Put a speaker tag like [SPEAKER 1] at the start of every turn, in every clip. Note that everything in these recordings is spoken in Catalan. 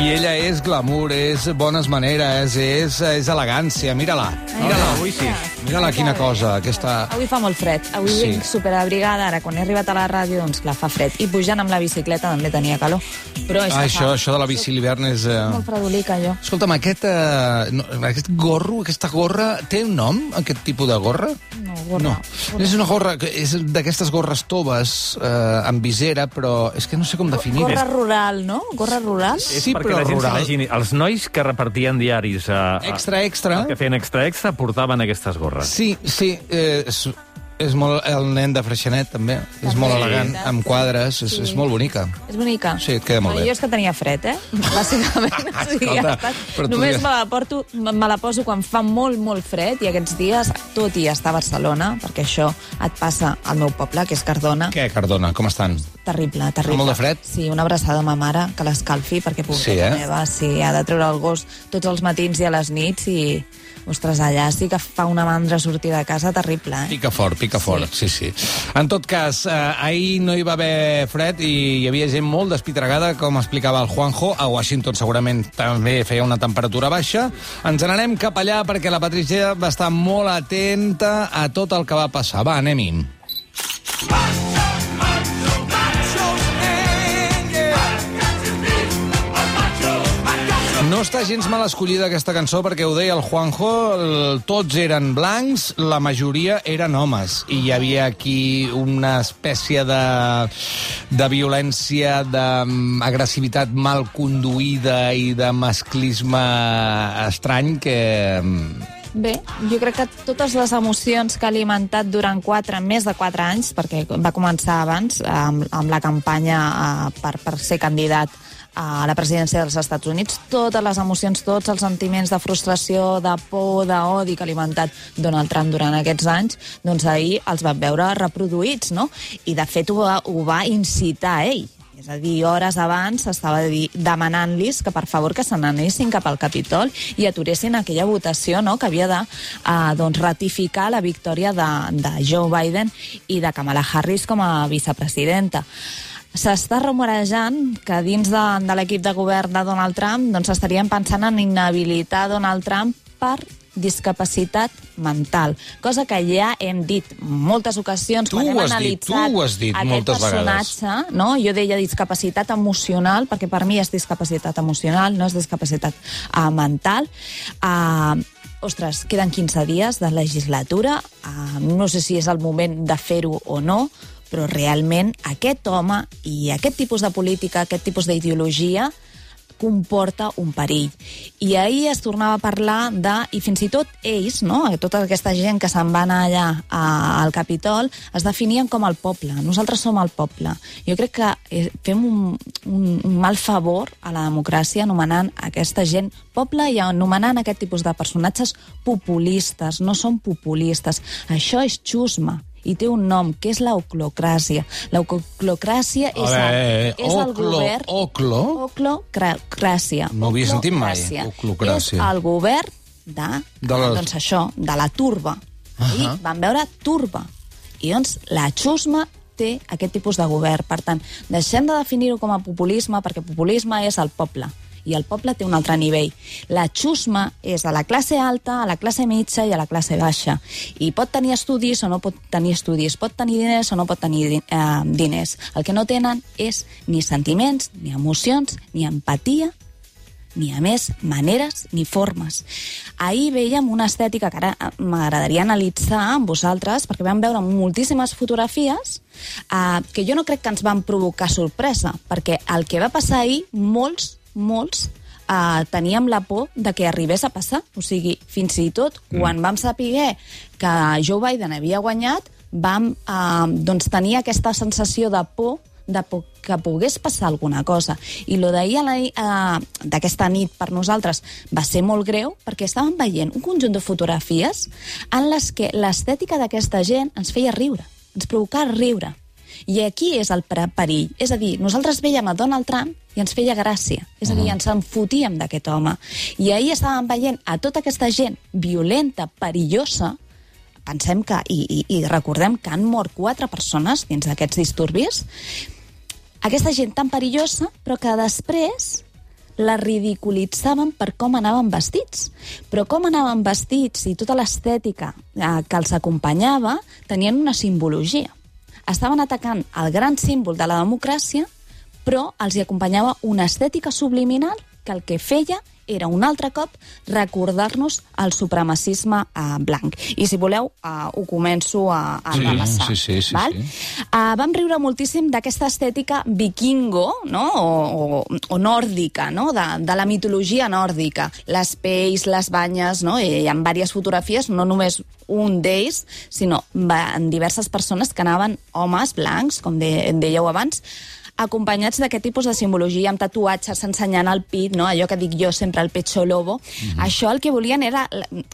[SPEAKER 1] I ella és glamour, és bones maneres, és, és elegància. Mira-la, mira-la.
[SPEAKER 2] Avui sí.
[SPEAKER 1] Mira-la quina cosa, aquesta...
[SPEAKER 3] Avui fa molt fred. Avui
[SPEAKER 1] Sí.
[SPEAKER 3] sí. vinc superabrigada. Ara, quan he arribat a la ràdio, doncs clar, fa fred. I pujant amb la bicicleta també tenia calor. Però és
[SPEAKER 1] Ah, això,
[SPEAKER 3] fa
[SPEAKER 1] això de la bici l'hivern és...
[SPEAKER 3] molt
[SPEAKER 1] Eh...
[SPEAKER 3] fredolica, jo.
[SPEAKER 1] Escolta'm, aquest, eh, no, aquest gorro, aquesta gorra, té un nom, aquest tipus de gorra?
[SPEAKER 3] No, gorra.
[SPEAKER 1] No, és una gorra, que és d'aquestes gorres toves, eh, amb visera, però és que no sé com definir-ho.
[SPEAKER 3] Gorra rural, no? Gorra rural?
[SPEAKER 2] És
[SPEAKER 1] Sí,
[SPEAKER 2] perquè
[SPEAKER 1] però
[SPEAKER 2] la gent s'imagini, els nois que repartien diaris a, a,
[SPEAKER 1] Extra, extra.
[SPEAKER 2] que feien extra extra portaven aquestes gorres.
[SPEAKER 1] Sí, sí, eh, és, molt el nen de Freixenet, també. És molt elegant, amb quadres, és,
[SPEAKER 3] Sí.
[SPEAKER 1] és molt bonica.
[SPEAKER 3] És bonica.
[SPEAKER 1] Sí, et queda molt
[SPEAKER 3] Bueno,
[SPEAKER 1] bé.
[SPEAKER 3] Jo és que tenia fred, eh? Bàsicament. o sigui,
[SPEAKER 1] Escolta,
[SPEAKER 3] ja Només
[SPEAKER 1] ja-
[SPEAKER 3] me la, porto, me la poso quan fa molt, molt fred i aquests dies, tot i estar a Barcelona, perquè això et passa al meu poble, que és Cardona,
[SPEAKER 1] Què, Cardona, com estan?
[SPEAKER 3] terrible, terrible.
[SPEAKER 1] molt de fred?
[SPEAKER 3] Sí, una abraçada a ma mare, que l'escalfi, perquè pugui
[SPEAKER 1] Sí, eh?
[SPEAKER 3] meva, sí, ha de treure el gos tots els matins i a les nits i... Ostres, allà sí que fa una mandra sortir de casa terrible, eh?
[SPEAKER 1] Pica fort, pica fort, sí, sí. En tot cas, eh, ahir no hi va haver fred i hi havia gent molt despitregada, com explicava el Juanjo. A Washington segurament també feia una temperatura baixa. Ens n'anem cap allà perquè la Patricia va estar molt atenta a tot el que va passar. Va, anem-hi. Està gens mal escollida aquesta cançó perquè ho deia el Juanjo, el, tots eren blancs, la majoria eren homes. I hi havia aquí una espècie de, de violència, d'agressivitat mal conduïda i de masclisme estrany que...
[SPEAKER 3] Bé, jo crec que totes les emocions que ha alimentat durant quatre, més de quatre anys, perquè va començar abans amb, amb la campanya eh, per, per ser candidat a la presidència dels Estats Units, totes les emocions, tots els sentiments de frustració, de por, d'odi que ha alimentat Donald Trump durant aquests anys, doncs ahir els van veure reproduïts, no? I de fet ho va, ho va incitar ell. És a dir, hores abans estava demanant-los que per favor que se n'anessin cap al Capitol i aturessin aquella votació no?, que havia de eh, doncs, ratificar la victòria de, de Joe Biden i de Kamala Harris com a vicepresidenta. S'està rumorejant que dins de, de l'equip de govern de Donald Trump doncs estarien pensant en inhabilitar Donald Trump per discapacitat mental, cosa que ja hem dit moltes ocasions
[SPEAKER 1] Tu
[SPEAKER 3] quan hem
[SPEAKER 1] has dit, tu
[SPEAKER 3] analitzat
[SPEAKER 1] ho has dit
[SPEAKER 3] aquest
[SPEAKER 1] moltes vegades.
[SPEAKER 3] personatge, no? Jo deia discapacitat emocional, perquè per mi és discapacitat emocional, no és discapacitat uh, mental. Uh, ostres, queden 15 dies de legislatura, uh, no sé si és el moment de fer-ho o no, però realment aquest home i aquest tipus de política, aquest tipus d'ideologia, comporta un perill. I ahir es tornava a parlar de, i fins i tot ells, no? tota aquesta gent que se'n va anar allà a, al Capitol, es definien com el poble. Nosaltres som el poble. Jo crec que eh, fem un, un, un mal favor a la democràcia anomenant aquesta gent poble i anomenant aquest tipus de personatges populistes. No són populistes. Això és xusma i té un nom, que és l'oclocràcia. L'oclocràcia és,
[SPEAKER 1] A
[SPEAKER 3] el,
[SPEAKER 1] veure,
[SPEAKER 3] és el
[SPEAKER 1] oclo-
[SPEAKER 3] govern...
[SPEAKER 1] oclo?
[SPEAKER 3] Oclocràcia.
[SPEAKER 1] No ho havia sentit mai,
[SPEAKER 3] Oclocràcia. És el govern de,
[SPEAKER 1] De la-
[SPEAKER 3] doncs això, de la turba. I
[SPEAKER 1] Ahà.
[SPEAKER 3] van veure turba. I doncs la xusma té aquest tipus de govern. Per tant, deixem de definir-ho com a populisme, perquè populisme és el poble i el poble té un altre nivell. La xusma és a la classe alta, a la classe mitja i a la classe baixa. I pot tenir estudis o no pot tenir estudis, pot tenir diners o no pot tenir eh, diners. El que no tenen és ni sentiments, ni emocions, ni empatia, ni a més maneres ni formes. Ahir veiem una estètica que ara eh, m'agradaria analitzar amb vosaltres, perquè vam veure moltíssimes fotografies eh, que jo no crec que ens van provocar sorpresa, perquè el que va passar ahir, molts, molts, eh, teníem la por de que arribés a passar. O sigui, fins i tot quan vam saber que Joe Biden havia guanyat, vam eh, doncs, tenir aquesta sensació de por de po que pogués passar alguna cosa. I lo d'ahir eh, d'aquesta nit per nosaltres va ser molt greu perquè estàvem veient un conjunt de fotografies en les que l'estètica d'aquesta gent ens feia riure, ens provocava riure. I aquí és el per- perill. És a dir, nosaltres veiem a Donald Trump i ens feia gràcia. És a dir, ens enfotíem d'aquest home. I ahir estàvem veient a tota aquesta gent violenta, perillosa, pensem que, i, i, i recordem que han mort quatre persones dins d'aquests disturbis, aquesta gent tan perillosa, però que després la ridiculitzaven per com anaven vestits. Però com anaven vestits i tota l'estètica eh, que els acompanyava tenien una simbologia. Estaven atacant el gran símbol de la democràcia, però els hi acompanyava una estètica subliminal que el que feia era un altre cop recordar-nos el supremacisme uh, blanc. I si voleu, uh, ho començo a, a
[SPEAKER 1] Sí,
[SPEAKER 3] repassar.
[SPEAKER 1] sí, sí, sí,
[SPEAKER 3] val?
[SPEAKER 1] sí.
[SPEAKER 3] Uh, vam riure moltíssim d'aquesta estètica vikingo, no? o, o, o nòrdica, no? de, de la mitologia nòrdica. Les pells, les banyes, no? I hi ha diverses fotografies, no només un d'ells, sinó en diverses persones que anaven homes blancs, com de, dèieu abans, acompanyats d'aquest tipus de simbologia, amb tatuatges, ensenyant el pit, no? allò que dic jo sempre, el pecho lobo. Això el que volien era,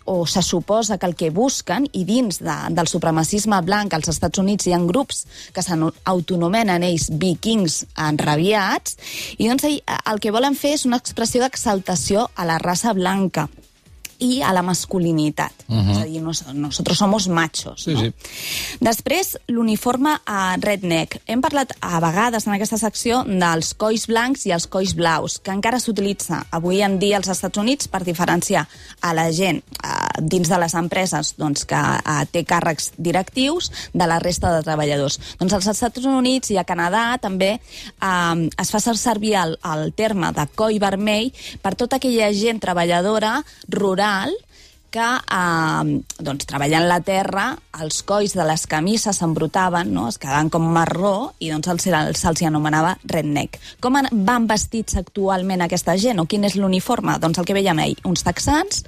[SPEAKER 3] o se suposa que el que busquen, i dins de, del supremacisme blanc als Estats Units hi ha grups que s'autonomenen ells vikings enrabiats, i doncs el que volen fer és una expressió d'exaltació a la raça blanca i a la masculinitat. Uh -huh. És a dir, nos, nosotros somos machos.
[SPEAKER 1] Sí,
[SPEAKER 3] no?
[SPEAKER 1] sí.
[SPEAKER 3] Després, l'uniforme a redneck. Hem parlat a vegades en aquesta secció dels colls blancs i els colls blaus, que encara s'utilitza avui en dia als Estats Units per diferenciar a la gent eh, dins de les empreses doncs, que eh, té càrrecs directius de la resta de treballadors. Doncs als Estats Units i a Canadà també eh, es fa servir el, el terme de coll vermell per tota aquella gent treballadora rural que eh, doncs, treballant la terra, els colls de les camises s'embrutaven, no? es quedaven com marró, i doncs se'ls se hi anomenava redneck. Com an- van vestits actualment aquesta gent, o quin és l'uniforme? Doncs el que veiem ahir, uns texans,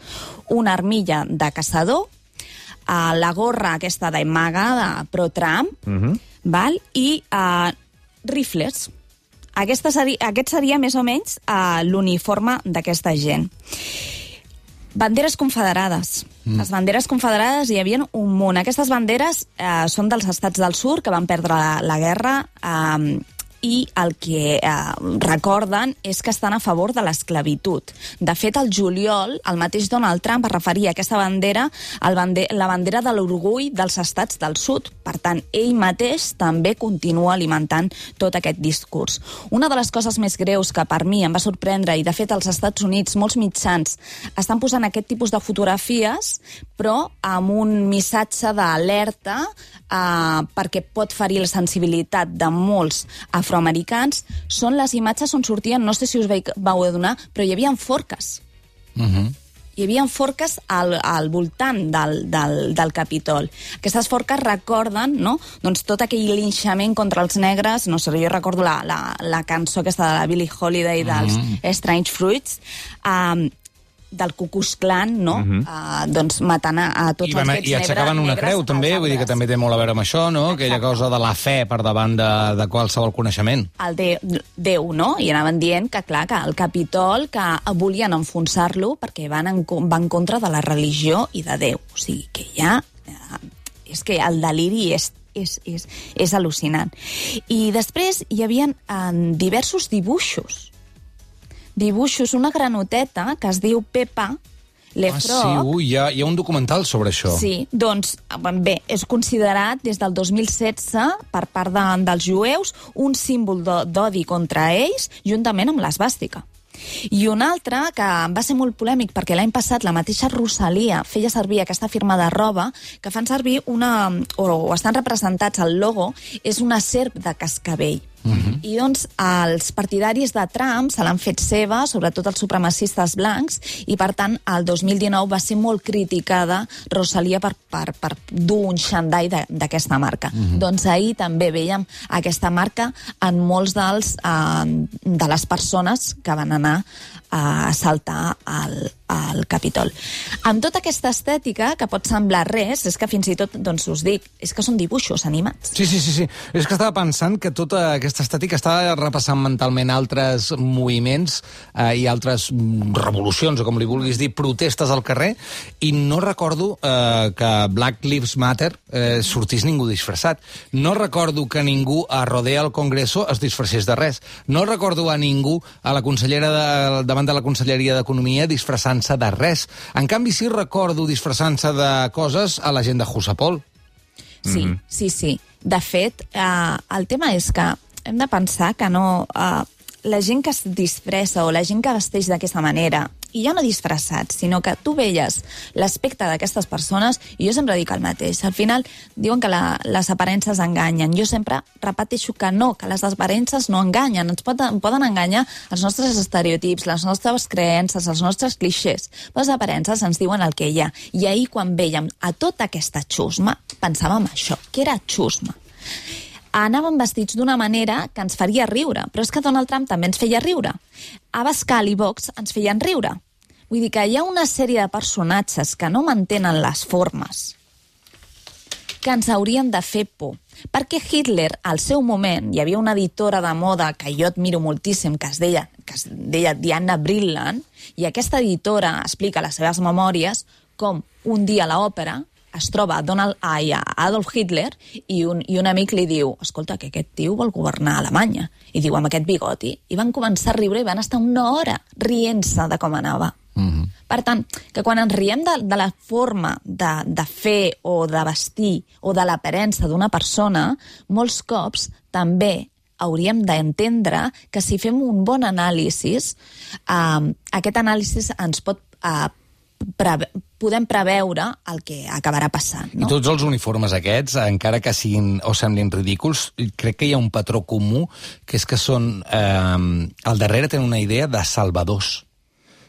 [SPEAKER 3] una armilla de caçador, eh, la gorra aquesta d'amagada pro-Trump, val? i eh, rifles. Aquesta seria, aquest seria més o menys eh, l'uniforme d'aquesta gent. Banderes confederades. Mm. Les banderes confederades hi havia un munt. Aquestes banderes eh, són dels estats del sud que van perdre la, la guerra eh, i el que eh, recorden és que estan a favor de l'esclavitud. De fet, al juliol, el mateix Donald Trump es referia a aquesta bandera al bande la bandera de l'orgull dels estats del sud. Per tant, ell mateix també continua alimentant tot aquest discurs. Una de les coses més greus que per mi em va sorprendre, i de fet als Estats Units molts mitjans estan posant aquest tipus de fotografies, però amb un missatge d'alerta eh, perquè pot ferir la sensibilitat de molts afroamericans, són les imatges on sortien, no sé si us vau adonar, però hi havia forques.
[SPEAKER 1] Uh -huh.
[SPEAKER 3] Hi havia forques al, al voltant del, del, del Capitol. Aquestes forques recorden no? doncs tot aquell linxament contra els negres. No sé, jo recordo la, la, la cançó aquesta de la Billie Holiday dels mm. Strange Fruits. Um, del Klux Klan, no? Mm -hmm. uh, doncs matant a, a tots
[SPEAKER 1] I,
[SPEAKER 3] els
[SPEAKER 1] van, I aixecaven una creu, també, vull dir que també té molt a veure amb això, no? Aquella
[SPEAKER 3] Exacte.
[SPEAKER 1] cosa de la fe per davant de, de qualsevol coneixement.
[SPEAKER 3] el de, Déu, no? I anaven dient que, clar, que el Capitol, que volien enfonsar-lo perquè van en, van contra de la religió i de Déu. O sigui, que ja... Eh, és que el deliri és, és, és, és al·lucinant. I després hi havia eh, diversos dibuixos. Dibuixos, una granoteta que es diu Pepa Le
[SPEAKER 1] Ah, sí, ui, hi ha, hi ha un documental sobre això.
[SPEAKER 3] Sí, doncs, bé, és considerat des del 2016 per part de, dels jueus un símbol d'o- d'odi contra ells, juntament amb l'esbàstica. I un altre que va ser molt polèmic perquè l'any passat la mateixa Rosalia feia servir aquesta firma de roba que fan servir una, o, o estan representats al logo, és una serp de cascabell. Uh -huh. I doncs els partidaris de Trump se l'han fet seva, sobretot els supremacistes blancs, i per tant el 2019 va ser molt criticada Rosalia per, per, per dur un xandall d'aquesta marca. Uh -huh. Doncs ahir també veiem aquesta marca en molts dels, eh, de les persones que van anar a saltar al, al Capitol. Amb tota aquesta estètica, que pot semblar res, és que fins i tot, doncs us dic, és que són dibuixos animats.
[SPEAKER 1] Sí, sí, sí, sí. És que estava pensant que tota aquesta estètica estava repassant mentalment altres moviments eh, i altres mm, revolucions, o com li vulguis dir, protestes al carrer, i no recordo eh, que Black Lives Matter eh, sortís ningú disfressat. No recordo que ningú a Rodea al Congreso es disfressés de res. No recordo a ningú a la consellera de, davant de la Conselleria d'Economia disfressant-se de res. En canvi, sí recordo disfressant-se de coses a la gent de Jusapol.
[SPEAKER 3] Sí, mm -hmm. sí, sí. De fet, eh, el tema és que hem de pensar que no... Eh, la gent que es disfressa o la gent que vesteix d'aquesta manera, i ja no disfressats, sinó que tu veies l'aspecte d'aquestes persones, i jo sempre dic el mateix. Al final diuen que la, les aparences enganyen. Jo sempre repeteixo que no, que les aparences no enganyen. Ens poden, poden enganyar els nostres estereotips, les nostres creences, els nostres clixés. Les aparences ens diuen el que hi ha. I ahir, quan veiem a tota aquesta xusma, pensàvem això, que era xusma anàvem vestits d'una manera que ens faria riure, però és que Donald Trump també ens feia riure. Abascal i Vox ens feien riure. Vull dir que hi ha una sèrie de personatges que no mantenen les formes que ens haurien de fer por. Perquè Hitler, al seu moment, hi havia una editora de moda que jo admiro moltíssim, que es deia, que es deia Diana Brilland, i aquesta editora explica les seves memòries com un dia a l'òpera es troba Donald, ai, a Adolf Hitler i un, i un amic li diu escolta, que aquest tio vol governar Alemanya. I diu, amb aquest bigoti. I van començar a riure i van estar una hora rient-se de com anava. Mm -hmm. Per tant, que quan ens riem de, de la forma de, de fer o de vestir o de l'aparença d'una persona, molts cops també hauríem d'entendre que si fem un bon anàlisi, eh, aquest anàlisi ens pot eh, podem preveure el que acabarà passant. No?
[SPEAKER 1] I tots els uniformes aquests, encara que siguin o semblin ridículs, crec que hi ha un patró comú, que és que són... Eh, al darrere tenen una idea de salvadors.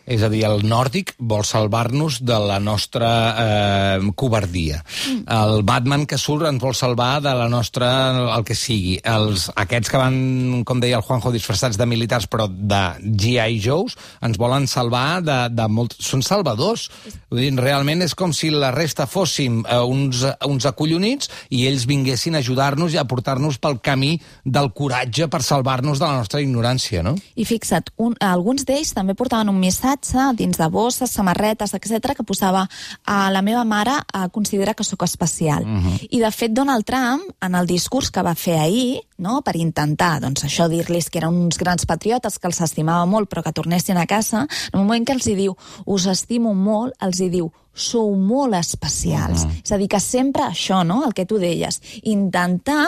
[SPEAKER 1] És a dir, el nòrdic vol salvar-nos de la nostra eh, covardia. Mm. El Batman que surt ens vol salvar de la nostra... el que sigui. Els, aquests que van, com deia el Juanjo, disfressats de militars però de G.I. Joes, ens volen salvar de, de molt... Són salvadors. Vull dir, realment és com si la resta fóssim eh, uns, uns acollonits i ells vinguessin a ajudar-nos i a portar-nos pel camí del coratge per salvar-nos de la nostra ignorància, no?
[SPEAKER 3] I fixa't, un, alguns d'ells també portaven un missatge missatge dins de bosses, samarretes, etc que posava a la meva mare a considera que sóc especial. Uh
[SPEAKER 1] Mhm.
[SPEAKER 3] -huh. I, de fet, Donald Trump, en el discurs que va fer ahir, no, per intentar, doncs, això, dir-los que eren uns grans patriotes, que els estimava molt, però que tornessin a casa, en un moment que els hi diu, us estimo molt, els hi diu, sou molt especials. Uh -huh. És a dir, que sempre això, no?, el que tu deies, intentar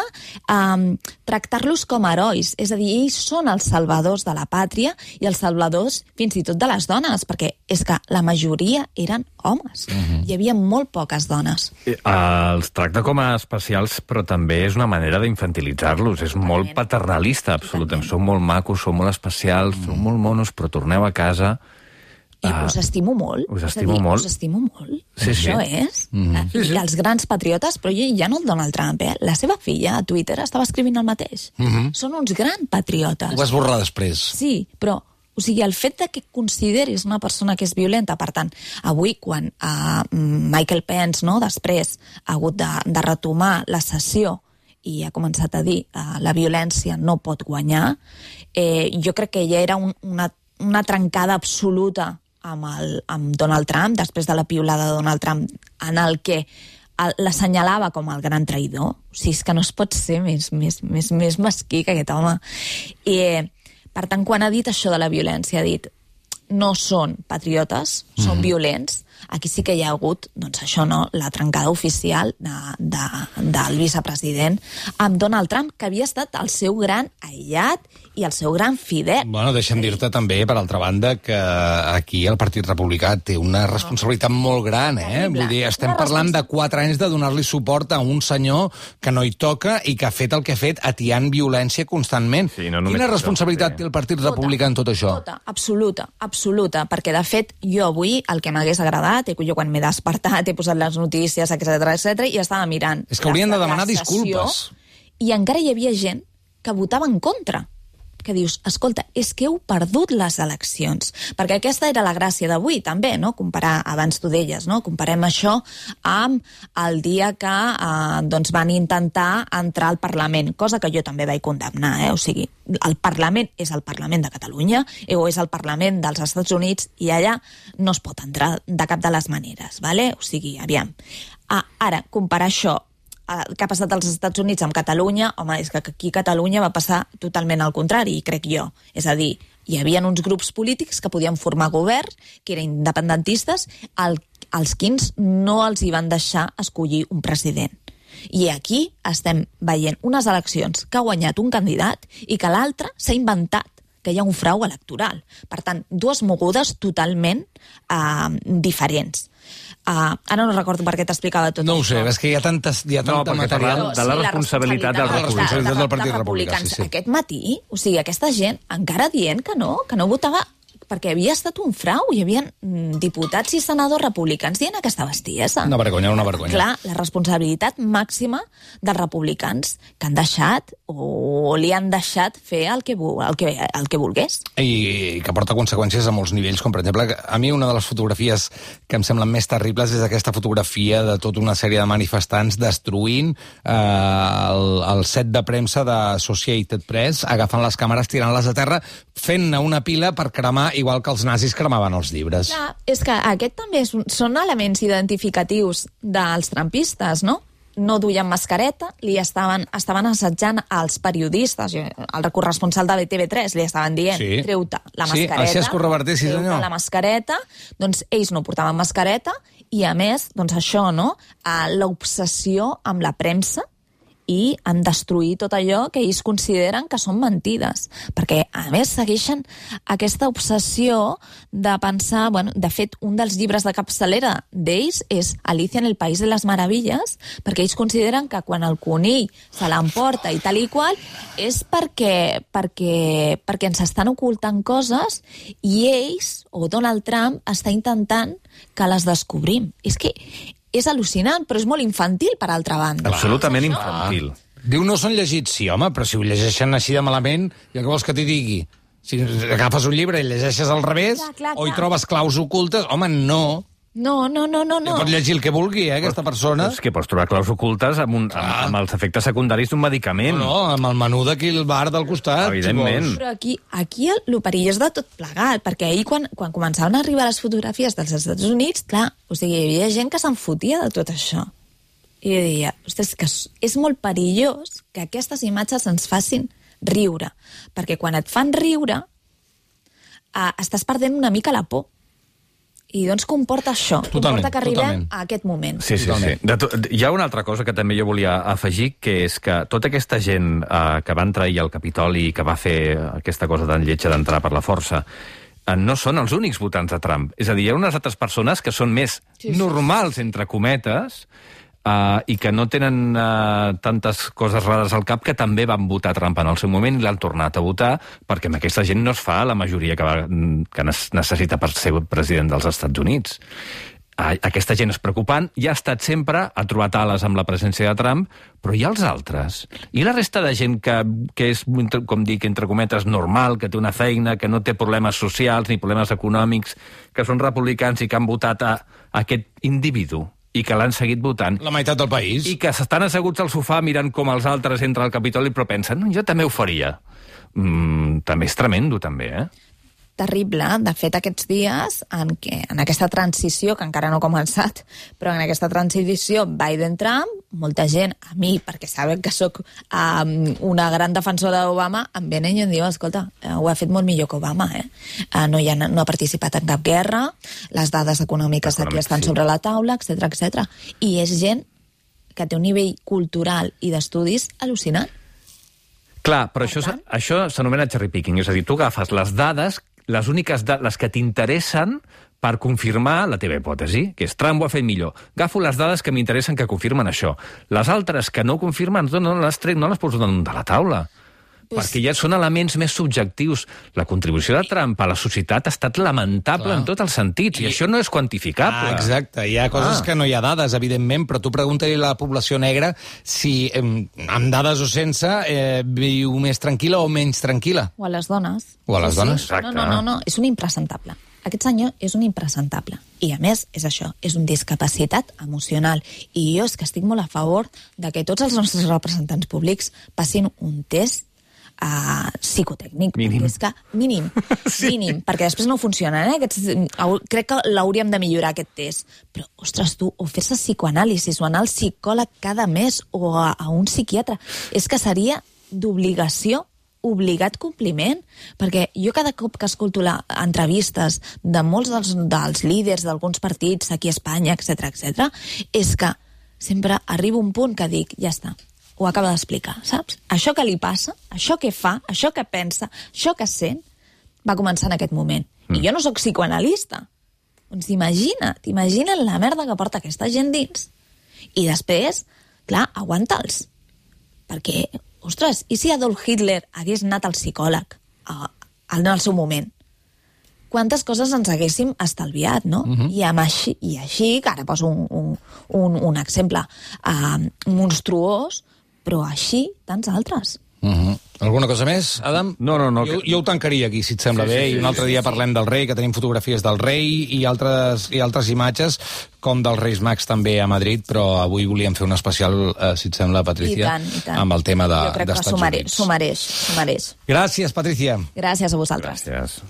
[SPEAKER 3] um, tractar-los com a herois. És a dir, ells són els salvadors de la pàtria i els salvadors fins i tot de les dones, perquè és que la majoria eren homes. Uh -huh. Hi havia molt poques dones.
[SPEAKER 2] Eh, Els tracta com a especials, però també és una manera d'infantilitzar-los. És molt paternalista, absolutament. Sou molt macos, sou molt especials, sou molt monos, però torneu a casa...
[SPEAKER 3] I
[SPEAKER 2] Ah,
[SPEAKER 3] us estimo molt.
[SPEAKER 2] us estimo
[SPEAKER 3] dir,
[SPEAKER 2] molt.
[SPEAKER 3] Us estimo molt.
[SPEAKER 2] Sí,
[SPEAKER 3] Això
[SPEAKER 2] sí.
[SPEAKER 3] és. Mm -hmm. sí, sí. Els grans patriotes, però ja, ja no el Donald Trump, eh? La seva filla a Twitter estava escrivint el mateix. Mm -hmm. Són uns grans patriotes.
[SPEAKER 1] Ho vas borrar després.
[SPEAKER 3] Sí, però o sigui, el fet de que consideris una persona que és violenta, per tant, avui quan uh, Michael Pence, no, després, ha hagut de, de retomar la sessió i ha començat a dir uh, la violència no pot guanyar, eh, jo crec que ja era un, una, una trencada absoluta amb, el, amb Donald Trump, després de la piulada de Donald Trump, en el que l'assenyalava com el gran traïdor. O sigui, és que no es pot ser més, més, més, més mesquí que aquest home. I, per tant, quan ha dit això de la violència, ha dit no són patriotes, són mm. violents. Aquí sí que hi ha hagut, doncs això no, la trencada oficial de, de, del vicepresident amb Donald Trump, que havia estat el seu gran aïllat i el seu gran fidel.
[SPEAKER 1] Bueno, deixa'm dir-te també, per altra banda, que aquí el Partit Republicà té una responsabilitat molt gran, eh?
[SPEAKER 3] Terrible.
[SPEAKER 1] Vull dir, estem parlant de quatre anys de donar-li suport a un senyor que no hi toca i que ha fet el que ha fet atiant violència constantment.
[SPEAKER 2] Sí, no
[SPEAKER 1] Quina responsabilitat té el Partit Republicà en tot això?
[SPEAKER 3] Tota, absoluta, absoluta, perquè de fet jo avui el que m'hagués agradat, eh, jo quan m'he despertat, he posat les notícies, etc etc i estava mirant...
[SPEAKER 1] És que haurien de demanar disculpes.
[SPEAKER 3] I encara hi havia gent que votava en contra que dius, escolta, és que heu perdut les eleccions. Perquè aquesta era la gràcia d'avui, també, no? Comparar, abans tu deies, no? Comparem això amb el dia que eh, doncs van intentar entrar al Parlament, cosa que jo també vaig condemnar, eh? O sigui, el Parlament és el Parlament de Catalunya eh, o és el Parlament dels Estats Units i allà no es pot entrar de cap de les maneres, vale? O sigui, aviam. Ah, ara, comparar això que ha passat als Estats Units amb Catalunya, home, és que aquí a Catalunya va passar totalment al contrari, crec jo. És a dir, hi havia uns grups polítics que podien formar govern, que eren independentistes, el, els quins no els hi van deixar escollir un president. I aquí estem veient unes eleccions que ha guanyat un candidat i que l'altre s'ha inventat que hi ha un frau electoral. Per tant, dues mogudes totalment uh, diferents. Uh, ara no recordo per què t'explicava tot
[SPEAKER 1] No ho sé,
[SPEAKER 3] això.
[SPEAKER 1] és que hi ha, tantes, hi ha
[SPEAKER 2] No,
[SPEAKER 1] tanta
[SPEAKER 2] perquè
[SPEAKER 1] material...
[SPEAKER 2] parlàvem de la responsabilitat del
[SPEAKER 3] de- de-
[SPEAKER 2] responsabilitat
[SPEAKER 3] de-
[SPEAKER 1] del Partit Republicà, sí, sí.
[SPEAKER 3] Aquest matí, o sigui, aquesta gent encara dient que no, que no votava perquè havia estat un frau. Hi havia mm, diputats i senadors republicans dient aquesta bestiesa.
[SPEAKER 1] Una vergonya, una vergonya.
[SPEAKER 3] Clar, la responsabilitat màxima dels republicans que han deixat o li han deixat fer el que, el que, el que volgués.
[SPEAKER 1] i que porta conseqüències a molts nivells, com per exemple, a mi una de les fotografies que em semblen més terribles és aquesta fotografia de tota una sèrie de manifestants destruint eh, el, el set de premsa de Associated Press, agafant les càmeres, tirant-les a terra, fent-ne una pila per cremar, igual que els nazis cremaven els llibres.
[SPEAKER 3] Clar, és que aquest també és un, són elements identificatius dels trampistes, no? no duien mascareta, li estaven, estaven assetjant als periodistes, el corresponsal de TV3 li estaven dient,
[SPEAKER 1] Sí.
[SPEAKER 3] treu-te la
[SPEAKER 1] Sí,
[SPEAKER 3] mascareta.
[SPEAKER 1] el Xesco Reverter, sí,
[SPEAKER 3] treu-te
[SPEAKER 1] senyor.
[SPEAKER 3] la mascareta, doncs ells no portaven mascareta, i a més, doncs això, no?, eh, l'obsessió amb la premsa, i han destruït tot allò que ells consideren que són mentides. Perquè, a més, segueixen aquesta obsessió de pensar... Bueno, de fet, un dels llibres de capçalera d'ells és Alicia en el País de les Meravilles, perquè ells consideren que quan el conill se l'emporta i tal i qual és perquè, perquè, perquè ens estan ocultant coses i ells, o Donald Trump, està intentant que les descobrim. És que és al·lucinant, però és molt infantil, per altra banda.
[SPEAKER 2] Absolutament infantil.
[SPEAKER 1] Diu, no són llegits. Sí, home, però si ho llegeixen així de malament, ja què vols que t'hi digui? Si agafes un llibre i llegeixes al revés,
[SPEAKER 3] Clar, clar,
[SPEAKER 1] o hi
[SPEAKER 3] clar.
[SPEAKER 1] trobes claus ocultes, home, no.
[SPEAKER 3] No, no, no, no, no.
[SPEAKER 1] Pot llegir el que vulgui, eh, aquesta persona.
[SPEAKER 2] És que pots trobar claus ocultes amb, un, amb, amb els efectes secundaris d'un medicament.
[SPEAKER 1] No, no, amb el menú d'aquí al bar del costat.
[SPEAKER 2] Evidentment.
[SPEAKER 1] Si.
[SPEAKER 3] Però aquí, aquí el, el perillós de tot plegat, perquè ahir quan, quan començaven a arribar les fotografies dels Estats Units, clar, o sigui, hi havia gent que se'n fotia de tot això. I jo deia, ostres, que és- és molt perillós que aquestes imatges ens facin riure, perquè quan et fan riure eh, estàs perdent una mica la por. I doncs comporta això,
[SPEAKER 1] Totalment,
[SPEAKER 3] comporta que arribem
[SPEAKER 1] totalment.
[SPEAKER 3] a aquest moment.
[SPEAKER 2] Sí, sí, sí.
[SPEAKER 1] Totalment.
[SPEAKER 2] De to, hi ha una altra cosa que també jo volia afegir, que és que tota aquesta gent eh, que va entrar ahir al Capitoli i que va fer aquesta cosa tan lletja d'entrar per la força, eh, no són els únics votants de Trump. És a dir, hi ha unes altres persones que són més
[SPEAKER 3] Sí, sí,
[SPEAKER 2] normals, entre cometes, uh, i que no tenen uh, tantes coses rares al cap que també van votar Trump en el seu moment i l'han tornat a votar perquè amb aquesta gent no es fa la majoria que, va, que necessita per ser president dels Estats Units. Ah, Aquesta gent és preocupant, ja ha estat sempre, ha trobat ales amb la presència de Trump, però hi ha els altres. I la resta de gent que, que és, com dic, entre cometes, normal, que té una feina, que no té problemes socials ni problemes econòmics, que són republicans i que han votat a, a aquest individu i que l'han seguit votant,
[SPEAKER 1] La meitat del país.
[SPEAKER 2] i que s'estan asseguts al sofà mirant com els altres entren al Capitoli però pensen, "No, jo també ho faria. Mm, també és tremendo, també, eh?
[SPEAKER 3] Terrible. De fet, aquests dies, en, què, en aquesta transició, que encara no ha començat, però en aquesta transició Biden-Trump, molta gent, a mi, perquè saben que sóc um, una gran defensora d'Obama, em venen i em diuen, escolta, eh, ho ha fet molt millor que Obama, eh? Uh, no, ha, no ha participat en cap guerra, les dades econòmiques aquí estan
[SPEAKER 2] sí.
[SPEAKER 3] sobre la taula, etc etc. I és gent que té un nivell cultural i d'estudis al·lucinant.
[SPEAKER 2] Clar, però això,
[SPEAKER 3] tant?
[SPEAKER 2] això s'anomena cherry picking, és a dir, tu agafes les dades, les úniques da les que t'interessen per confirmar la teva hipòtesi, que és Trump ho ha fet millor. Agafo les dades que m'interessen que confirmen això. Les altres que no confirmen, no, no les trec, no les poso damunt de la taula.
[SPEAKER 3] Pues-
[SPEAKER 2] Perquè ja són elements més subjectius. La contribució de Trump a la societat ha estat lamentable
[SPEAKER 1] Clar.
[SPEAKER 2] en tots els sentits, i, això no és quantificable.
[SPEAKER 1] Ah, exacte. Hi ha coses
[SPEAKER 2] Ah.
[SPEAKER 1] que no hi ha dades, evidentment, però tu pregunta-li a la població negra si, eh, amb dades o sense, eh, viu més tranquil·la o menys tranquil·la.
[SPEAKER 3] O a les dones.
[SPEAKER 1] O a les dones.
[SPEAKER 2] Exacte.
[SPEAKER 3] No, no, no, no, és un impresentable. Aquest senyor és un impresentable. I, a més, és això, és un discapacitat emocional. I jo és que estic molt a favor de que tots els nostres representants públics passin un test uh, psicotècnic.
[SPEAKER 2] Mínim.
[SPEAKER 3] És que, mínim, sí. mínim, perquè després no funciona, eh? Aquests, crec que l'hauríem de millorar, aquest test. Però, ostres, tu, o fer-se psicoanàlisis, o anar al psicòleg cada mes, o a, a un psiquiatre, és que seria d'obligació obligat compliment, perquè jo cada cop que escolto la, entrevistes de molts dels, dels líders d'alguns partits aquí a Espanya, etc etc, és que sempre arriba un punt que dic, ja està, ho acaba d'explicar, saps? Això que li passa, això que fa, això que pensa, això que sent, va començar en aquest moment. Mm. I jo no sóc psicoanalista. Doncs imagina't, imagina't la merda que porta aquesta gent dins. I després, clar, aguanta'ls. Perquè, ostres, i si Adolf Hitler hagués anat al psicòleg a, en el seu moment? quantes coses ens haguéssim estalviat, no? Uh -huh. I, amb així, I així, que ara poso un, un, un, un exemple uh, monstruós, però així tants altres.
[SPEAKER 1] Uh -huh. Alguna cosa més, Adam?
[SPEAKER 2] No, no, no.
[SPEAKER 1] Jo, jo ho tancaria aquí, si et sembla
[SPEAKER 2] Sí,
[SPEAKER 1] bé,
[SPEAKER 2] sí, sí,
[SPEAKER 1] i un altre
[SPEAKER 2] sí,
[SPEAKER 1] dia
[SPEAKER 2] sí.
[SPEAKER 1] parlem del rei, que tenim fotografies del rei i altres, i altres imatges, com dels Reis Mags també a Madrid, però avui volíem fer un especial, eh, si et sembla, Patricia,
[SPEAKER 3] I tant, i tant.
[SPEAKER 1] amb el tema de,
[SPEAKER 3] jo crec que s'ho mereix, s'ho mereix.
[SPEAKER 1] Gràcies, Patricia.
[SPEAKER 3] Gràcies a vosaltres.
[SPEAKER 2] Gràcies.